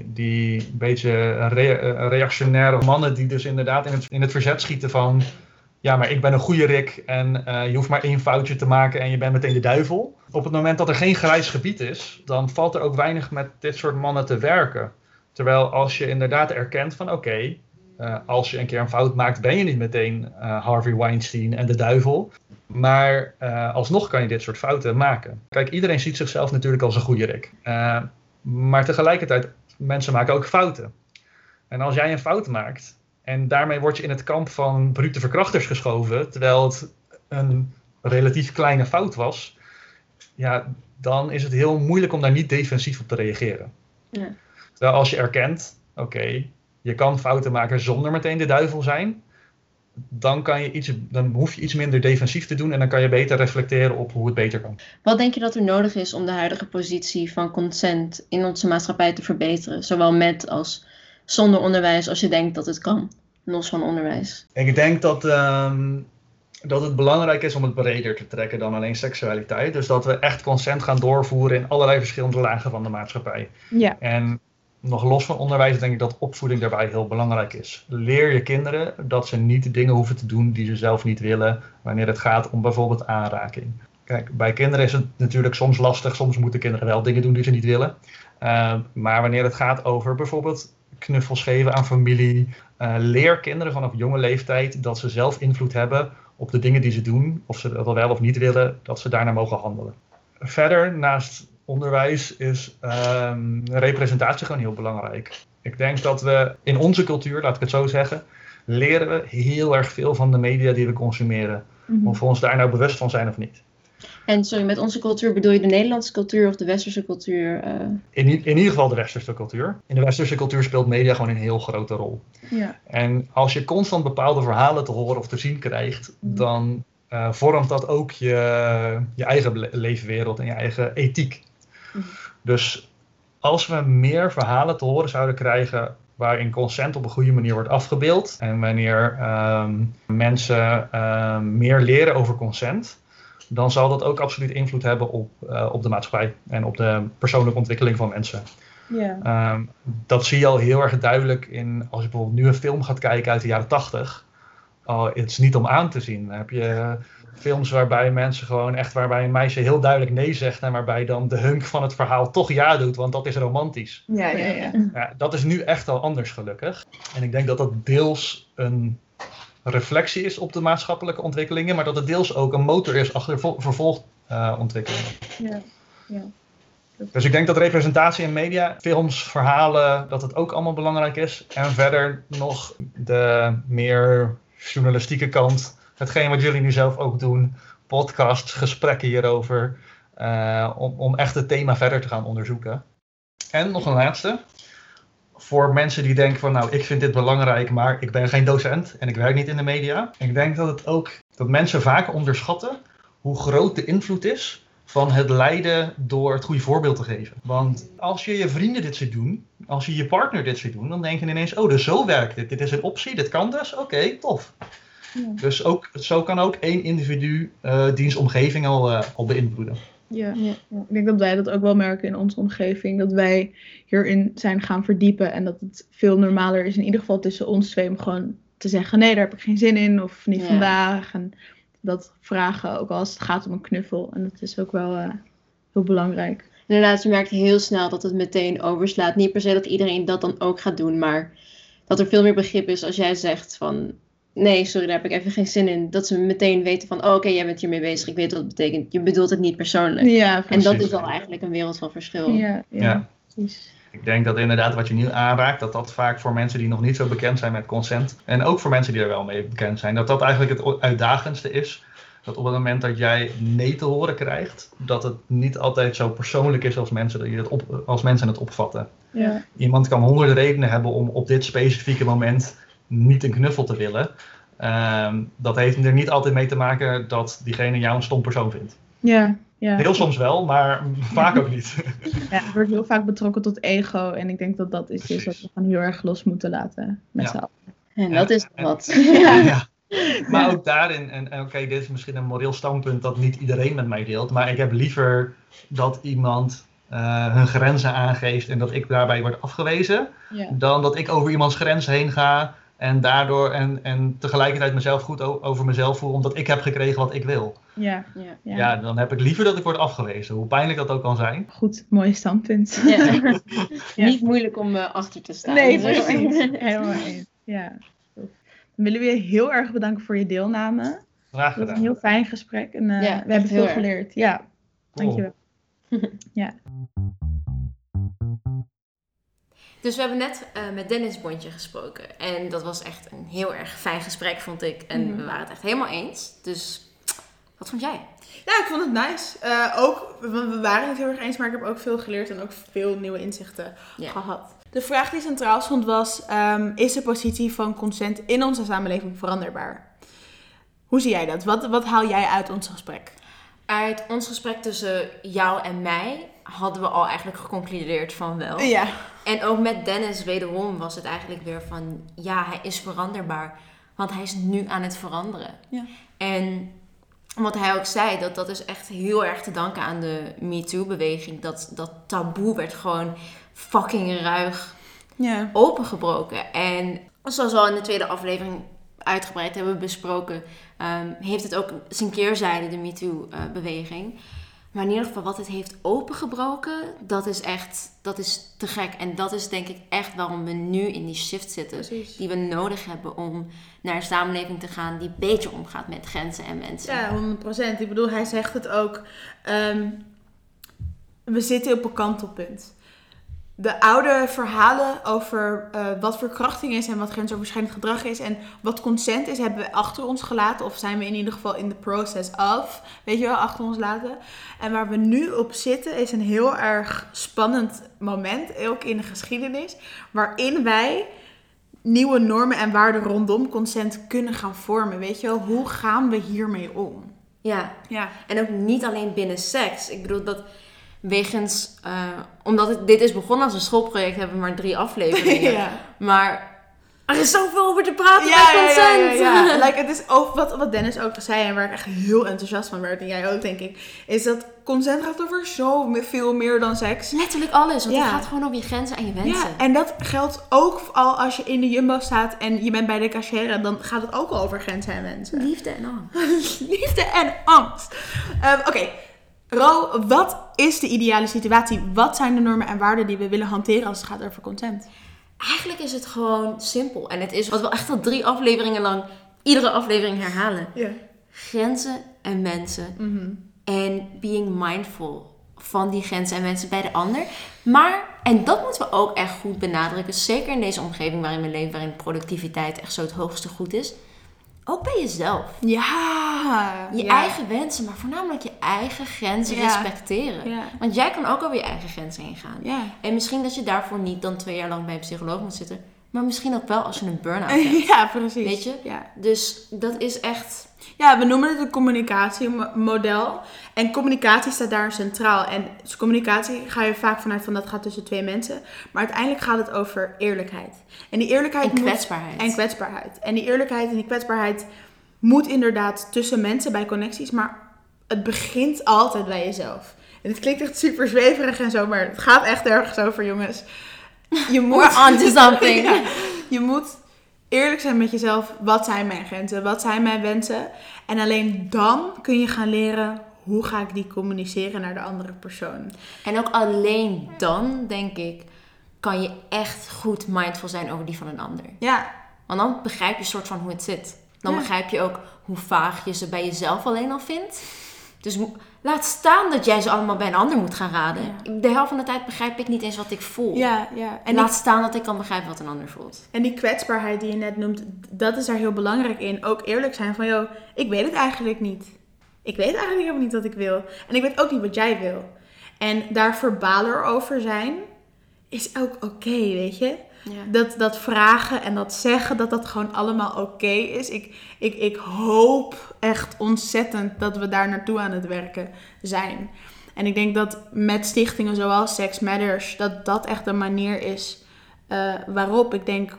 die beetje re reactionaire mannen die dus inderdaad in het, in het verzet schieten van... Ja, maar ik ben een goede Rick en uh, je hoeft maar één foutje te maken en je bent meteen de duivel. Op het moment dat er geen grijs gebied is, dan valt er ook weinig met dit soort mannen te werken. Terwijl als je inderdaad erkent van oké, uh, als je een keer een fout maakt, ben je niet meteen uh, Harvey Weinstein en de duivel. Maar alsnog kan je dit soort fouten maken. Kijk, iedereen ziet zichzelf natuurlijk als een goede Rick. Maar tegelijkertijd, mensen maken ook fouten. En als jij een fout maakt, en daarmee word je in het kamp van brute verkrachters geschoven, terwijl het een relatief kleine fout was. Ja, dan is het heel moeilijk om daar niet defensief op te reageren. Ja. Terwijl als je erkent, oké, okay, je kan fouten maken zonder meteen de duivel zijn, dan, kan je iets, dan hoef je iets minder defensief te doen en dan kan je beter reflecteren op hoe het beter kan. Wat denk je dat er nodig is om de huidige positie van consent in onze maatschappij te verbeteren? Zowel met als zonder onderwijs als je denkt dat het kan, los van onderwijs? Ik denk dat, um, dat het belangrijk is om het breder te trekken dan alleen seksualiteit. Dus dat we echt consent gaan doorvoeren in allerlei verschillende lagen van de maatschappij. Ja. En nog los van onderwijs denk ik dat opvoeding daarbij heel belangrijk is. Leer je kinderen dat ze niet dingen hoeven te doen die ze zelf niet willen, wanneer het gaat om bijvoorbeeld aanraking. Kijk, bij kinderen is het natuurlijk soms lastig, soms moeten kinderen wel dingen doen die ze niet willen. Uh, maar wanneer het gaat over bijvoorbeeld knuffels geven aan familie, uh, leer kinderen vanaf jonge leeftijd dat ze zelf invloed hebben op de dingen die ze doen, of ze dat wel of niet willen, dat ze daarna mogen handelen. Verder, naast onderwijs is um, representatie gewoon heel belangrijk. Ik denk dat we in onze cultuur, laat ik het zo zeggen, leren we heel erg veel van de media die we consumeren. Mm -hmm. Of we ons daar nou bewust van zijn of niet. En sorry, met onze cultuur bedoel je de Nederlandse cultuur of de westerse cultuur? Uh... In, in ieder geval de westerse cultuur. In de westerse cultuur speelt media gewoon een heel grote rol. Ja. En als je constant bepaalde verhalen te horen of te zien krijgt, mm. dan uh, vormt dat ook je, je eigen leefwereld en je eigen ethiek. Mm. Dus als we meer verhalen te horen zouden krijgen waarin consent op een goede manier wordt afgebeeld en wanneer um, mensen um, meer leren over consent, dan zal dat ook absoluut invloed hebben op, uh, op de maatschappij en op de persoonlijke ontwikkeling van mensen. Yeah. Um, dat zie je al heel erg duidelijk in als je bijvoorbeeld nu een film gaat kijken uit de jaren 80. oh, het is niet om aan te zien. Dan heb je films waarbij mensen gewoon echt, waarbij een meisje heel duidelijk nee zegt en waarbij dan de hunk van het verhaal toch ja doet, want dat is romantisch. Ja, ja, ja. Ja, dat is nu echt al anders gelukkig. En ik denk dat dat deels een reflectie is op de maatschappelijke ontwikkelingen, maar dat het deels ook een motor is achter vo- vervolgontwikkelingen. ja. ja. Dus ik denk dat representatie in media, films, verhalen, dat het ook allemaal belangrijk is. En verder nog de meer journalistieke kant. Hetgeen wat jullie nu zelf ook doen. Podcasts, gesprekken hierover. eh, om, om echt het thema verder te gaan onderzoeken. En nog een laatste. Voor mensen die denken van nou, ik vind dit belangrijk, maar ik ben geen docent en ik werk niet in de media. Ik denk dat het ook, dat mensen vaak onderschatten hoe groot de invloed is van het leiden door het goede voorbeeld te geven. Want als je je vrienden dit ziet doen, als je je partner dit ziet doen, dan denk je ineens, oh, dus zo werkt dit. Dit is een optie, dit kan dus, oké, tof. Ja. Dus ook, zo kan ook één individu eh diens omgeving al, eh, al beïnvloeden. Ja. Ja. Ja, Ik denk dat wij dat ook wel merken in onze omgeving. Dat wij hierin zijn gaan verdiepen. En dat het veel normaler is, in ieder geval tussen ons twee, om gewoon te zeggen: nee, daar heb ik geen zin in. Of niet Ja. vandaag. En dat vragen, ook als het gaat om een knuffel. En dat is ook wel eh, heel belangrijk. Inderdaad, je merkt heel snel dat het meteen overslaat. Niet per se dat iedereen dat dan ook gaat doen, maar dat er veel meer begrip is als jij zegt van... Nee, sorry, daar heb ik even geen zin in. Dat ze meteen weten van, oh, oké, jij bent hiermee bezig. Ik weet wat het betekent. Je bedoelt het niet persoonlijk. Ja, en dat is al eigenlijk een wereld van verschil. ja, ja, Ja. precies. Ik denk dat inderdaad wat je nu aanraakt, dat dat vaak voor mensen die nog niet zo bekend zijn met consent, en ook voor mensen die er wel mee bekend zijn, dat dat eigenlijk het uitdagendste is. Dat op het moment dat jij nee te horen krijgt, dat het niet altijd zo persoonlijk is als mensen, dat je het op, als mensen het opvatten. Ja. Iemand kan honderden redenen hebben om op dit specifieke moment niet een knuffel te willen. Ehm, dat heeft er niet altijd mee te maken dat diegene jou een stom persoon vindt. Ja, ja. Heel soms wel, maar vaak ook niet. Ja, het wordt heel vaak betrokken tot ego. En ik denk dat dat is iets wat we gewoon heel erg los moeten laten met Ja. z'n allen. En dat is En- wat. Ja. Maar ook daarin, en, en oké, dit is misschien een moreel standpunt dat niet iedereen met mij deelt, maar ik heb liever dat iemand eh, hun grenzen aangeeft en dat ik daarbij word afgewezen, Ja. dan dat ik over iemands grens heen ga en daardoor en, en tegelijkertijd mezelf goed over mezelf voel omdat ik heb gekregen wat ik wil. Ja. Ja. Ja. Ja. dan heb ik liever dat ik word afgewezen, hoe pijnlijk dat ook kan zijn. Goed, mooi standpunt. Ja. Ja. Niet moeilijk om eh, achter te staan. Nee, precies. Helemaal eens. Ja. Dan willen we je heel erg bedanken voor je deelname. Graag Dat was een gedaan. heel fijn gesprek en eh, Ja, we hebben veel erg. geleerd. Ja, Cool. dankjewel. Dus we hebben net eh, met Dennis Bondje gesproken. En dat was echt een heel erg fijn gesprek, vond ik. En Mhm. we waren het echt helemaal eens. Dus wat vond jij? Ja, ik vond het nice. Eh, ook, we waren het heel erg eens, maar ik heb ook veel geleerd en ook veel nieuwe inzichten gehad. De vraag die centraal stond was, ehm, is de positie van consent in onze samenleving veranderbaar? Hoe zie jij dat? Wat, wat haal jij uit ons gesprek? Uit ons gesprek tussen jou en mij hadden we al eigenlijk geconcludeerd van wel. Ja. En ook met Dennis wederom was het eigenlijk weer van... Ja, hij is veranderbaar. Want hij is nu aan het veranderen. Ja. En wat hij ook zei, dat, dat is echt heel erg te danken aan de MeToo-beweging. Dat, dat taboe werd gewoon fucking ruig Ja. opengebroken. En zoals we al in de tweede aflevering uitgebreid hebben besproken, ehm, heeft het ook zijn keerzijde, de MeToo-beweging. Maar in ieder geval, wat het heeft opengebroken, dat is echt, dat is te gek. En dat is denk ik echt waarom we nu in die shift zitten. Precies. Die we nodig hebben om naar een samenleving te gaan die beter omgaat met grenzen en mensen. Ja, 100%. Ik bedoel, hij zegt het ook. ehm, we zitten op een kantelpunt. De oude verhalen over eh, wat verkrachting is en wat grensoverschrijdend gedrag is en wat consent is, hebben we achter ons gelaten. Of zijn we in ieder geval in the process of, weet je wel, achter ons laten. En waar we nu op zitten is een heel erg spannend moment, ook in de geschiedenis, waarin wij nieuwe normen en waarden rondom consent kunnen gaan vormen. Weet je wel, hoe gaan we hiermee om? ja. Ja. En ook niet alleen binnen seks. Ik bedoel dat wegens, eh, omdat het, dit is begonnen als een schoolproject, hebben we maar drie afleveringen. ja. Maar Er is zoveel over te praten Ja, bij ja, ja, ja, consent. ja. Like, het is ook wat, wat Dennis ook zei en waar ik echt heel enthousiast van werd, en jij ook denk ik, is dat consent gaat over zo veel meer dan seks. Letterlijk alles, want het gaat gewoon over je grenzen en je wensen. Ja, en dat geldt ook al als je in de jumbo staat en je bent bij de cashier, dan gaat het ook al over grenzen en wensen. Liefde en angst. Liefde en angst. Ehm, Oké, Ro, wat is de ideale situatie? Wat zijn de normen en waarden die we willen hanteren als het gaat over consent? Eigenlijk is het gewoon simpel. En het is wat we echt al drie afleveringen lang iedere aflevering herhalen. Ja. Grenzen en mensen. En being mindful van die grenzen en mensen bij de ander. Maar, en dat moeten we ook echt goed benadrukken. Zeker in deze omgeving waarin we leven, waarin productiviteit echt zo het hoogste goed is. Ook bij jezelf. Ja. Je ja. eigen wensen, maar voornamelijk je eigen grenzen Ja. respecteren. Ja. Want jij kan ook over je eigen grenzen heen gaan. Ja. En misschien dat je daarvoor niet dan twee jaar lang bij een psycholoog moet zitten. Maar misschien ook wel als je een burn-out hebt. Ja, precies. Weet je? Ja. Dus dat is echt... ja, we noemen het een communicatiemodel. En communicatie staat daar centraal. En dus communicatie ga je vaak vanuit van dat gaat tussen twee mensen. Maar uiteindelijk gaat het over eerlijkheid. En die eerlijkheid En moet- kwetsbaarheid. En kwetsbaarheid. En die eerlijkheid en die kwetsbaarheid moet inderdaad tussen mensen bij connecties. Maar het begint altijd bij jezelf. En het klinkt echt super zweverig en zo, maar het gaat echt ergens over, jongens. Je moet, We're something. Ja. je moet eerlijk zijn met jezelf. Wat zijn mijn grenzen? Wat zijn mijn wensen? En alleen dan kun je gaan leren hoe ga ik die communiceren naar de andere persoon. En ook alleen dan, denk ik, kan je echt goed mindful zijn over die van een ander. Ja, Want dan begrijp je soort van hoe het zit. Dan Ja. begrijp je ook hoe vaag je ze bij jezelf alleen al vindt. Dus laat staan dat jij ze allemaal bij een ander moet gaan raden. De helft van de tijd begrijp ik niet eens wat ik voel. ja, ja. En laat staan dat ik kan begrijpen wat een ander voelt. En die kwetsbaarheid die je net noemt, dat is daar heel belangrijk in. Ook eerlijk zijn van, joh, ik weet het eigenlijk niet. Ik weet eigenlijk helemaal niet wat ik wil. En ik weet ook niet wat jij wil. En daar verbaler over zijn, is ook oké, weet je. Ja. Dat, dat vragen en dat zeggen, dat dat gewoon allemaal oké is. Ik, ik, ik hoop echt ontzettend dat we daar naartoe aan het werken zijn. En ik denk dat met stichtingen zoals Sex Matters, dat dat echt een manier is eh, waarop ik denk,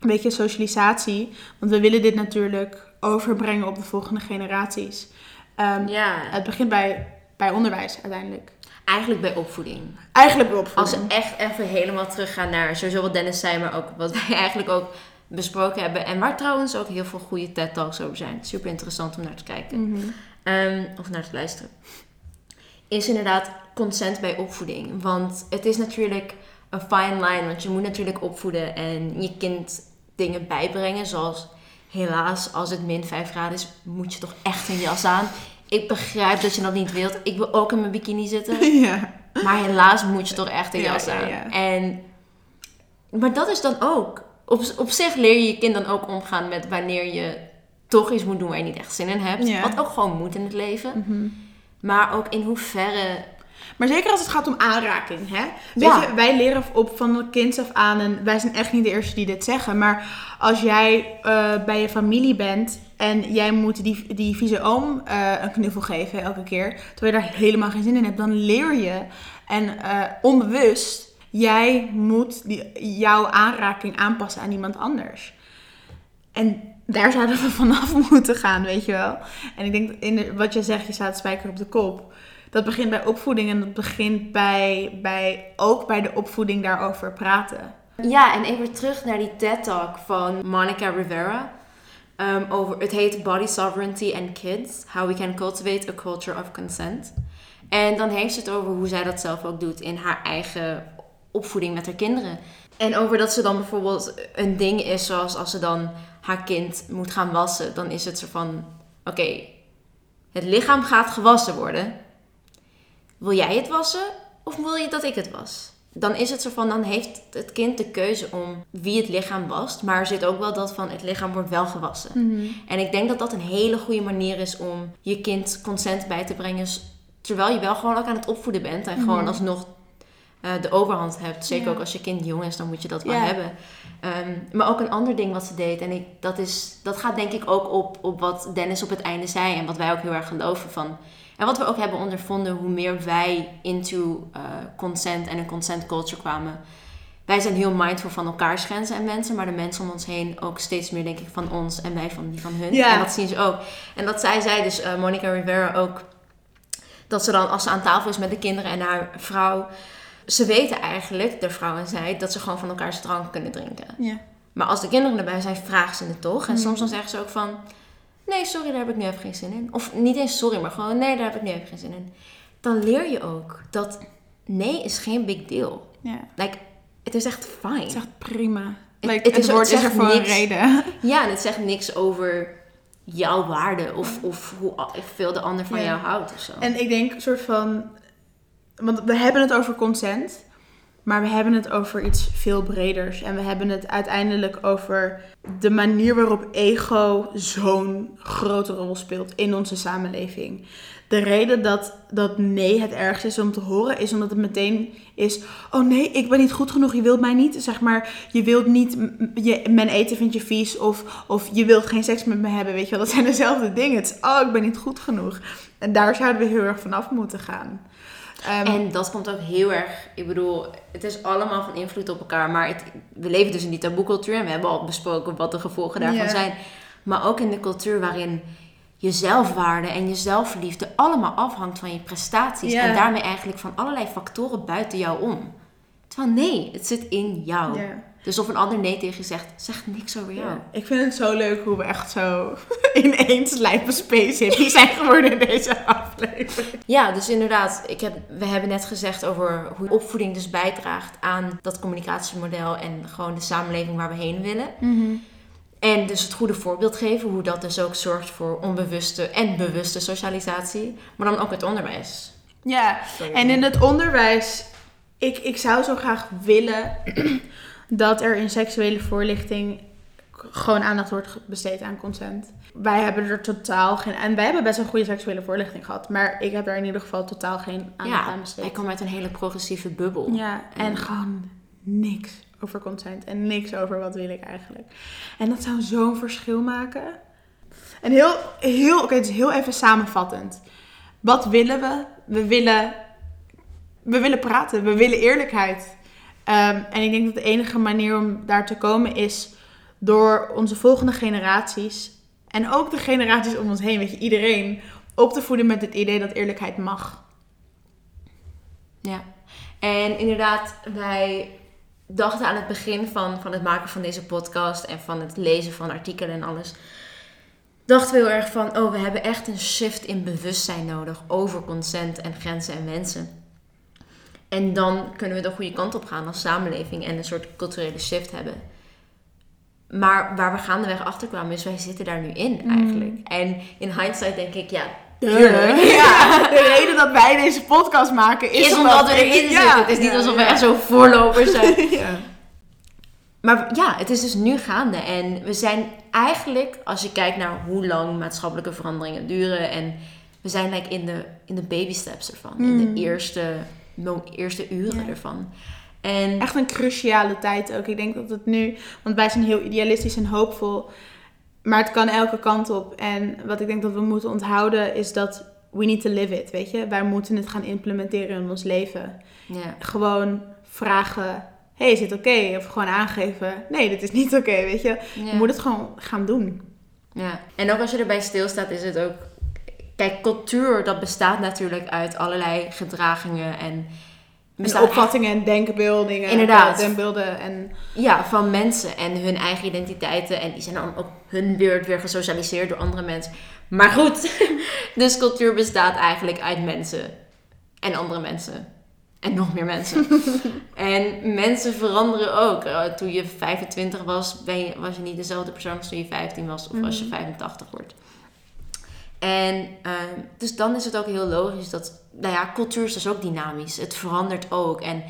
een beetje socialisatie. Want we willen dit natuurlijk overbrengen op de volgende generaties. Ehm, ja, Het begint bij, bij onderwijs uiteindelijk. Eigenlijk bij opvoeding. Eigenlijk bij Als opvoeding. we echt even helemaal teruggaan naar sowieso wat Dennis zei, maar ook wat wij eigenlijk ook besproken hebben. En waar trouwens ook heel veel goede TED-talks over zijn. Super interessant om naar te kijken. Mhm. Ehm, of naar te luisteren. Is inderdaad consent bij opvoeding. Want het is natuurlijk een fine line. Want je moet natuurlijk opvoeden en je kind dingen bijbrengen. Zoals helaas, als het min 5 graden is, moet je toch echt een jas aan. Ik begrijp dat je dat niet wilt. Ik wil ook in mijn bikini zitten. ja. Maar helaas moet je toch echt een Ja, jas ja, aan. ja. En, maar dat is dan ook. Op, op zich leer je je kind dan ook omgaan met wanneer je toch iets moet doen waar je niet echt zin in hebt. Wat ook gewoon moet in het leven. Mhm. Maar ook in hoeverre. Maar zeker als het gaat om aanraking, hè? Ja. Weet je, wij leren op van kinds af aan, en wij zijn echt niet de eerste die dit zeggen, maar als jij eh, bij je familie bent en jij moet die, die vieze oom eh, een knuffel geven elke keer, terwijl je daar helemaal geen zin in hebt, dan leer je en eh, onbewust, jij moet die, jouw aanraking aanpassen aan iemand anders. En daar zouden we vanaf moeten gaan, weet je wel. En ik denk, in de- wat je zegt, je staat spijker op de kop. Dat begint bij opvoeding en dat begint bij, bij, ook bij de opvoeding daarover praten. Ja, en even terug naar die TED-talk van Monica Rivera. Ehm, over, het heet Body Sovereignty and Kids: How We Can Cultivate a Culture of Consent. En dan heeft ze het over hoe zij dat zelf ook doet in haar eigen opvoeding met haar kinderen. En over dat ze dan bijvoorbeeld een ding is, zoals als ze dan haar kind moet gaan wassen, dan is het zo van: oké, het lichaam gaat gewassen worden. Wil jij het wassen of wil je dat ik het was? Dan is het zo van, dan heeft het kind de keuze om wie het lichaam wast. Maar er zit ook wel dat van, het lichaam wordt wel gewassen. En ik denk dat dat een hele goede manier is om je kind consent bij te brengen. Terwijl je wel gewoon ook aan het opvoeden bent. En gewoon alsnog eh, de overhand hebt. Zeker Ja. ook als je kind jong is, dan moet je dat wel Ja. hebben. Ehm, maar ook een ander ding wat ze deed. En ik, dat, is, dat gaat denk ik ook op, op wat Dennis op het einde zei. En wat wij ook heel erg geloven van. En wat we ook hebben ondervonden, hoe meer wij into eh, consent en een consent culture kwamen. wij zijn heel mindful van elkaars grenzen en mensen, maar de mensen om ons heen ook steeds meer, denk ik, van ons en wij van die van hun. Ja. En dat zien ze ook. En dat zei zij dus, eh, Monica Rivera ook, dat ze dan als ze aan tafel is met de kinderen en haar vrouw, ze weten eigenlijk, de vrouw en zij, dat ze gewoon van elkaars drank kunnen drinken. Ja. Maar als de kinderen erbij zijn, vragen ze het toch. En Mhm. soms dan zeggen ze ook van, nee, sorry, daar heb ik nu even geen zin in. Of niet eens sorry, maar gewoon, nee, daar heb ik nu even geen zin in. Dan leer je ook dat nee is geen big deal. ja. Like, het is echt fijn. Het is echt prima. Het- Like, het het, is- woord het is er voor een reden. Ja, en het zegt niks over jouw waarde of, of hoe veel de ander van Ja. jou houdt of zo. En ik denk een soort van... Want we hebben het over consent. Maar we hebben het over iets veel breders. En we hebben het uiteindelijk over de manier waarop ego zo'n grote rol speelt in onze samenleving. De reden dat, dat nee het ergste is om te horen, is omdat het meteen is: oh nee, ik ben niet goed genoeg, je wilt mij niet. Zeg maar, je wilt niet, je, mijn eten vind je vies, of, of je wilt geen seks met me hebben. Weet je wel, dat zijn dezelfde dingen. Het is: oh, ik ben niet goed genoeg. En daar zouden we heel erg vanaf moeten gaan. Ehm, En dat komt ook heel erg, ik bedoel, het is allemaal van invloed op elkaar. Maar het, we leven dus in die taboe-cultuur en we hebben al besproken wat de gevolgen daarvan zijn. Maar ook in de cultuur waarin je zelfwaarde en je zelfliefde allemaal afhangt van je prestaties. En daarmee eigenlijk van allerlei factoren buiten jou om. Terwijl nee, het zit in jou. Dus of een ander nee tegen je zegt, zegt niks over jou. Ja. Ik vind het zo leuk hoe we echt zo ineens lijpe space hippies zijn geworden in deze aflevering. Ja, dus inderdaad, ik heb, we hebben net gezegd over hoe opvoeding dus bijdraagt aan dat communicatiemodel en gewoon de samenleving waar we heen willen. En dus het goede voorbeeld geven, hoe dat dus ook zorgt voor onbewuste en bewuste socialisatie, maar dan ook het onderwijs. Ja, en in het onderwijs, ik, ik zou zo graag willen dat er in seksuele voorlichting gewoon aandacht wordt besteed aan consent. Wij hebben er totaal geen, en wij hebben best een goede seksuele voorlichting gehad, maar ik heb er in ieder geval totaal geen aandacht Ja, aan besteed. ik kom uit een hele progressieve bubbel. Ja, en En- gewoon niks over consent en niks over wat wil ik eigenlijk. En dat zou zo'n verschil maken. En heel, heel oké, is heel even samenvattend. Wat willen we? We willen, we willen praten, we willen eerlijkheid. Ehm, en ik denk dat de enige manier om daar te komen is door onze volgende generaties en ook de generaties om ons heen, weet je, iedereen op te voeden met het idee dat eerlijkheid mag. Ja, en inderdaad, wij dachten aan het begin van, van het maken van deze podcast en van het lezen van artikelen en alles. Dachten we heel erg van, oh, we hebben echt een shift in bewustzijn nodig over consent en grenzen en mensen. En dan kunnen we de goede kant op gaan als samenleving en een soort culturele shift hebben. Maar waar we gaandeweg achter kwamen is, wij zitten daar nu in eigenlijk. En in hindsight denk ik, ja, tuurlijk. Ja, de reden dat wij deze podcast maken is, Is omdat we erin Ja, zitten. Het is niet ja, alsof we echt zo voorlopers zijn. ja. Maar ja, het is dus nu gaande. En we zijn eigenlijk, als je kijkt naar hoe lang maatschappelijke veranderingen duren. En we zijn like in de, in de baby steps ervan. In Mm. de eerste, mo- eerste uren Ja. ervan. En Echt een cruciale tijd ook. Ik denk dat het nu, want wij zijn heel idealistisch en hoopvol, maar het kan elke kant op. En wat ik denk dat we moeten onthouden is dat we need to live it, weet je. Wij moeten het gaan implementeren in ons leven. ja, Gewoon vragen, hey, is dit oké? Of gewoon aangeven, nee, dit is niet oké, weet je. ja, Je moet het gewoon gaan doen. ja. En ook als je erbij stilstaat, is het ook. Kijk, cultuur, dat bestaat natuurlijk uit allerlei gedragingen en. En opvattingen en denkbeeldingen. Inderdaad. Denkbeelden en... Ja, van mensen en hun eigen identiteiten. En die zijn dan op hun beurt weer gesocialiseerd door andere mensen. Maar goed, dus cultuur bestaat eigenlijk uit mensen. En andere mensen. En nog meer mensen. en mensen veranderen ook. Eh, Toen je 25 was, ben je, was je niet dezelfde persoon als toen je 15 was. Of als je 85 wordt. En ehm, dus dan is het ook heel logisch dat, nou ja, cultuur is dus ook dynamisch. Het verandert ook. En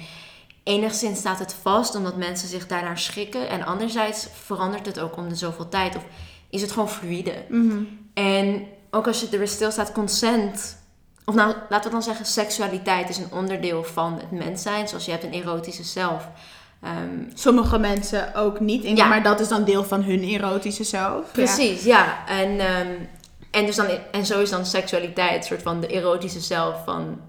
enigszins staat het vast omdat mensen zich daarnaar schikken. En anderzijds verandert het ook om de zoveel tijd. Of is het gewoon fluïde. Mhm. En ook als je er weer stilstaat, consent. Of nou, laten we dan zeggen, seksualiteit is een onderdeel van het mens zijn. Zoals je hebt een erotische zelf. Ehm, Sommige mensen ook niet, in, Ja. maar dat is dan deel van hun erotische zelf. Precies, ja. En, ehm, en, dus dan, en zo is dan seksualiteit een soort van de erotische zelf van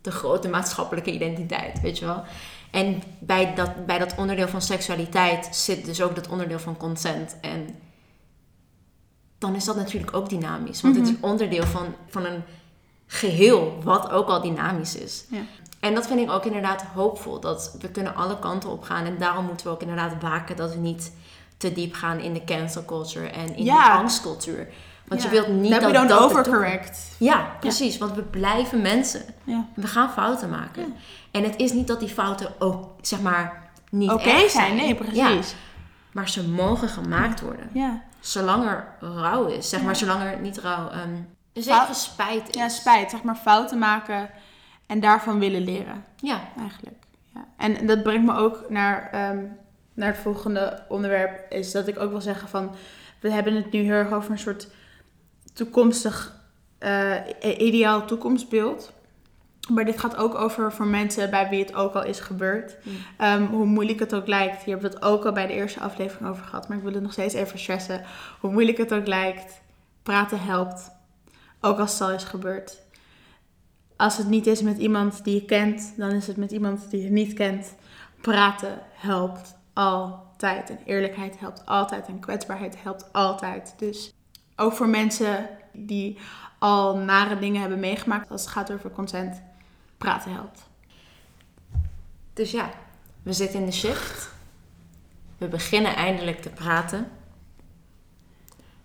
de grote maatschappelijke identiteit, weet je wel. En bij dat, bij dat onderdeel van seksualiteit zit dus ook dat onderdeel van consent. En dan is dat natuurlijk ook dynamisch. Want het is onderdeel van, van een geheel, wat ook al dynamisch is. Ja. En dat vind ik ook inderdaad hoopvol. Dat we kunnen alle kanten op gaan. En daarom moeten we ook inderdaad waken dat we niet te diep gaan in de cancel culture en in Ja. de angstcultuur. Want Ja. je wilt niet Heb dat je dan dat de overcorrect? ja, precies. Want we blijven mensen. Ja. We gaan fouten maken. En het is niet dat die fouten ook, zeg maar, niet Oké erg zijn, nee, precies. Ja, maar ze mogen gemaakt worden. Ja. Zolang er rouw is. Zeg maar, zolang er niet rouw... ehm een Fout- zekere spijt is. ja, spijt. Zeg maar fouten maken en daarvan willen leren. Ja, Eigenlijk. Ja. En dat brengt me ook naar, ehm, naar het volgende onderwerp. Is dat ik ook wil zeggen van... We hebben het nu heel erg over een soort toekomstig... eh, ideaal toekomstbeeld. Maar dit gaat ook over voor mensen bij wie het ook al is gebeurd. Mm. Ehm, hoe moeilijk het ook lijkt. Hier hebben we het ook al bij de eerste aflevering over gehad. Maar ik wil het nog steeds even stressen. Hoe moeilijk het ook lijkt. Praten helpt. Ook als het al is gebeurd. Als het niet is met iemand die je kent, dan is het met iemand die je niet kent. Praten helpt altijd. En eerlijkheid helpt altijd. En kwetsbaarheid helpt altijd. Dus ook voor mensen die al nare dingen hebben meegemaakt als het gaat over consent. Praten helpt. dus ja. We zitten in de shift. We beginnen eindelijk te praten.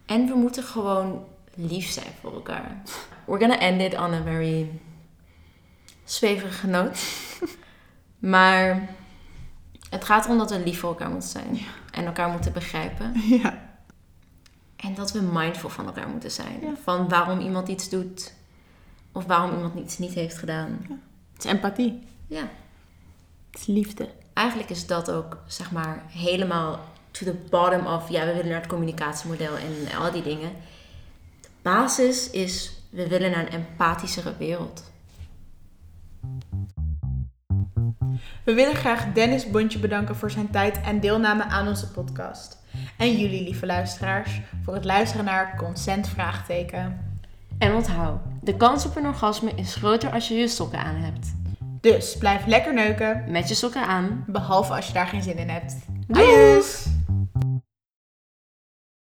En we moeten gewoon lief zijn voor elkaar. We're gonna end it on a very zweverige noot. maar het gaat erom dat we lief voor elkaar moeten zijn. En elkaar moeten begrijpen. Ja. En dat we mindful van elkaar moeten zijn. Ja. Van waarom iemand iets doet. Of waarom iemand iets niet heeft gedaan. Het is empathie. Ja. Het is liefde. Eigenlijk is dat ook, zeg maar, helemaal to the bottom of... Ja, we willen naar het communicatiemodel en al die dingen. De basis is, we willen naar een empathischere wereld. We willen graag Dennis Bontje bedanken voor zijn tijd en deelname aan onze podcast. En jullie, lieve luisteraars, voor het luisteren naar Consent Vraagteken. En onthoud, de kans op een orgasme is groter als je je sokken aan hebt. Dus blijf lekker neuken, Met je sokken aan. behalve als je daar geen zin in hebt. Doei!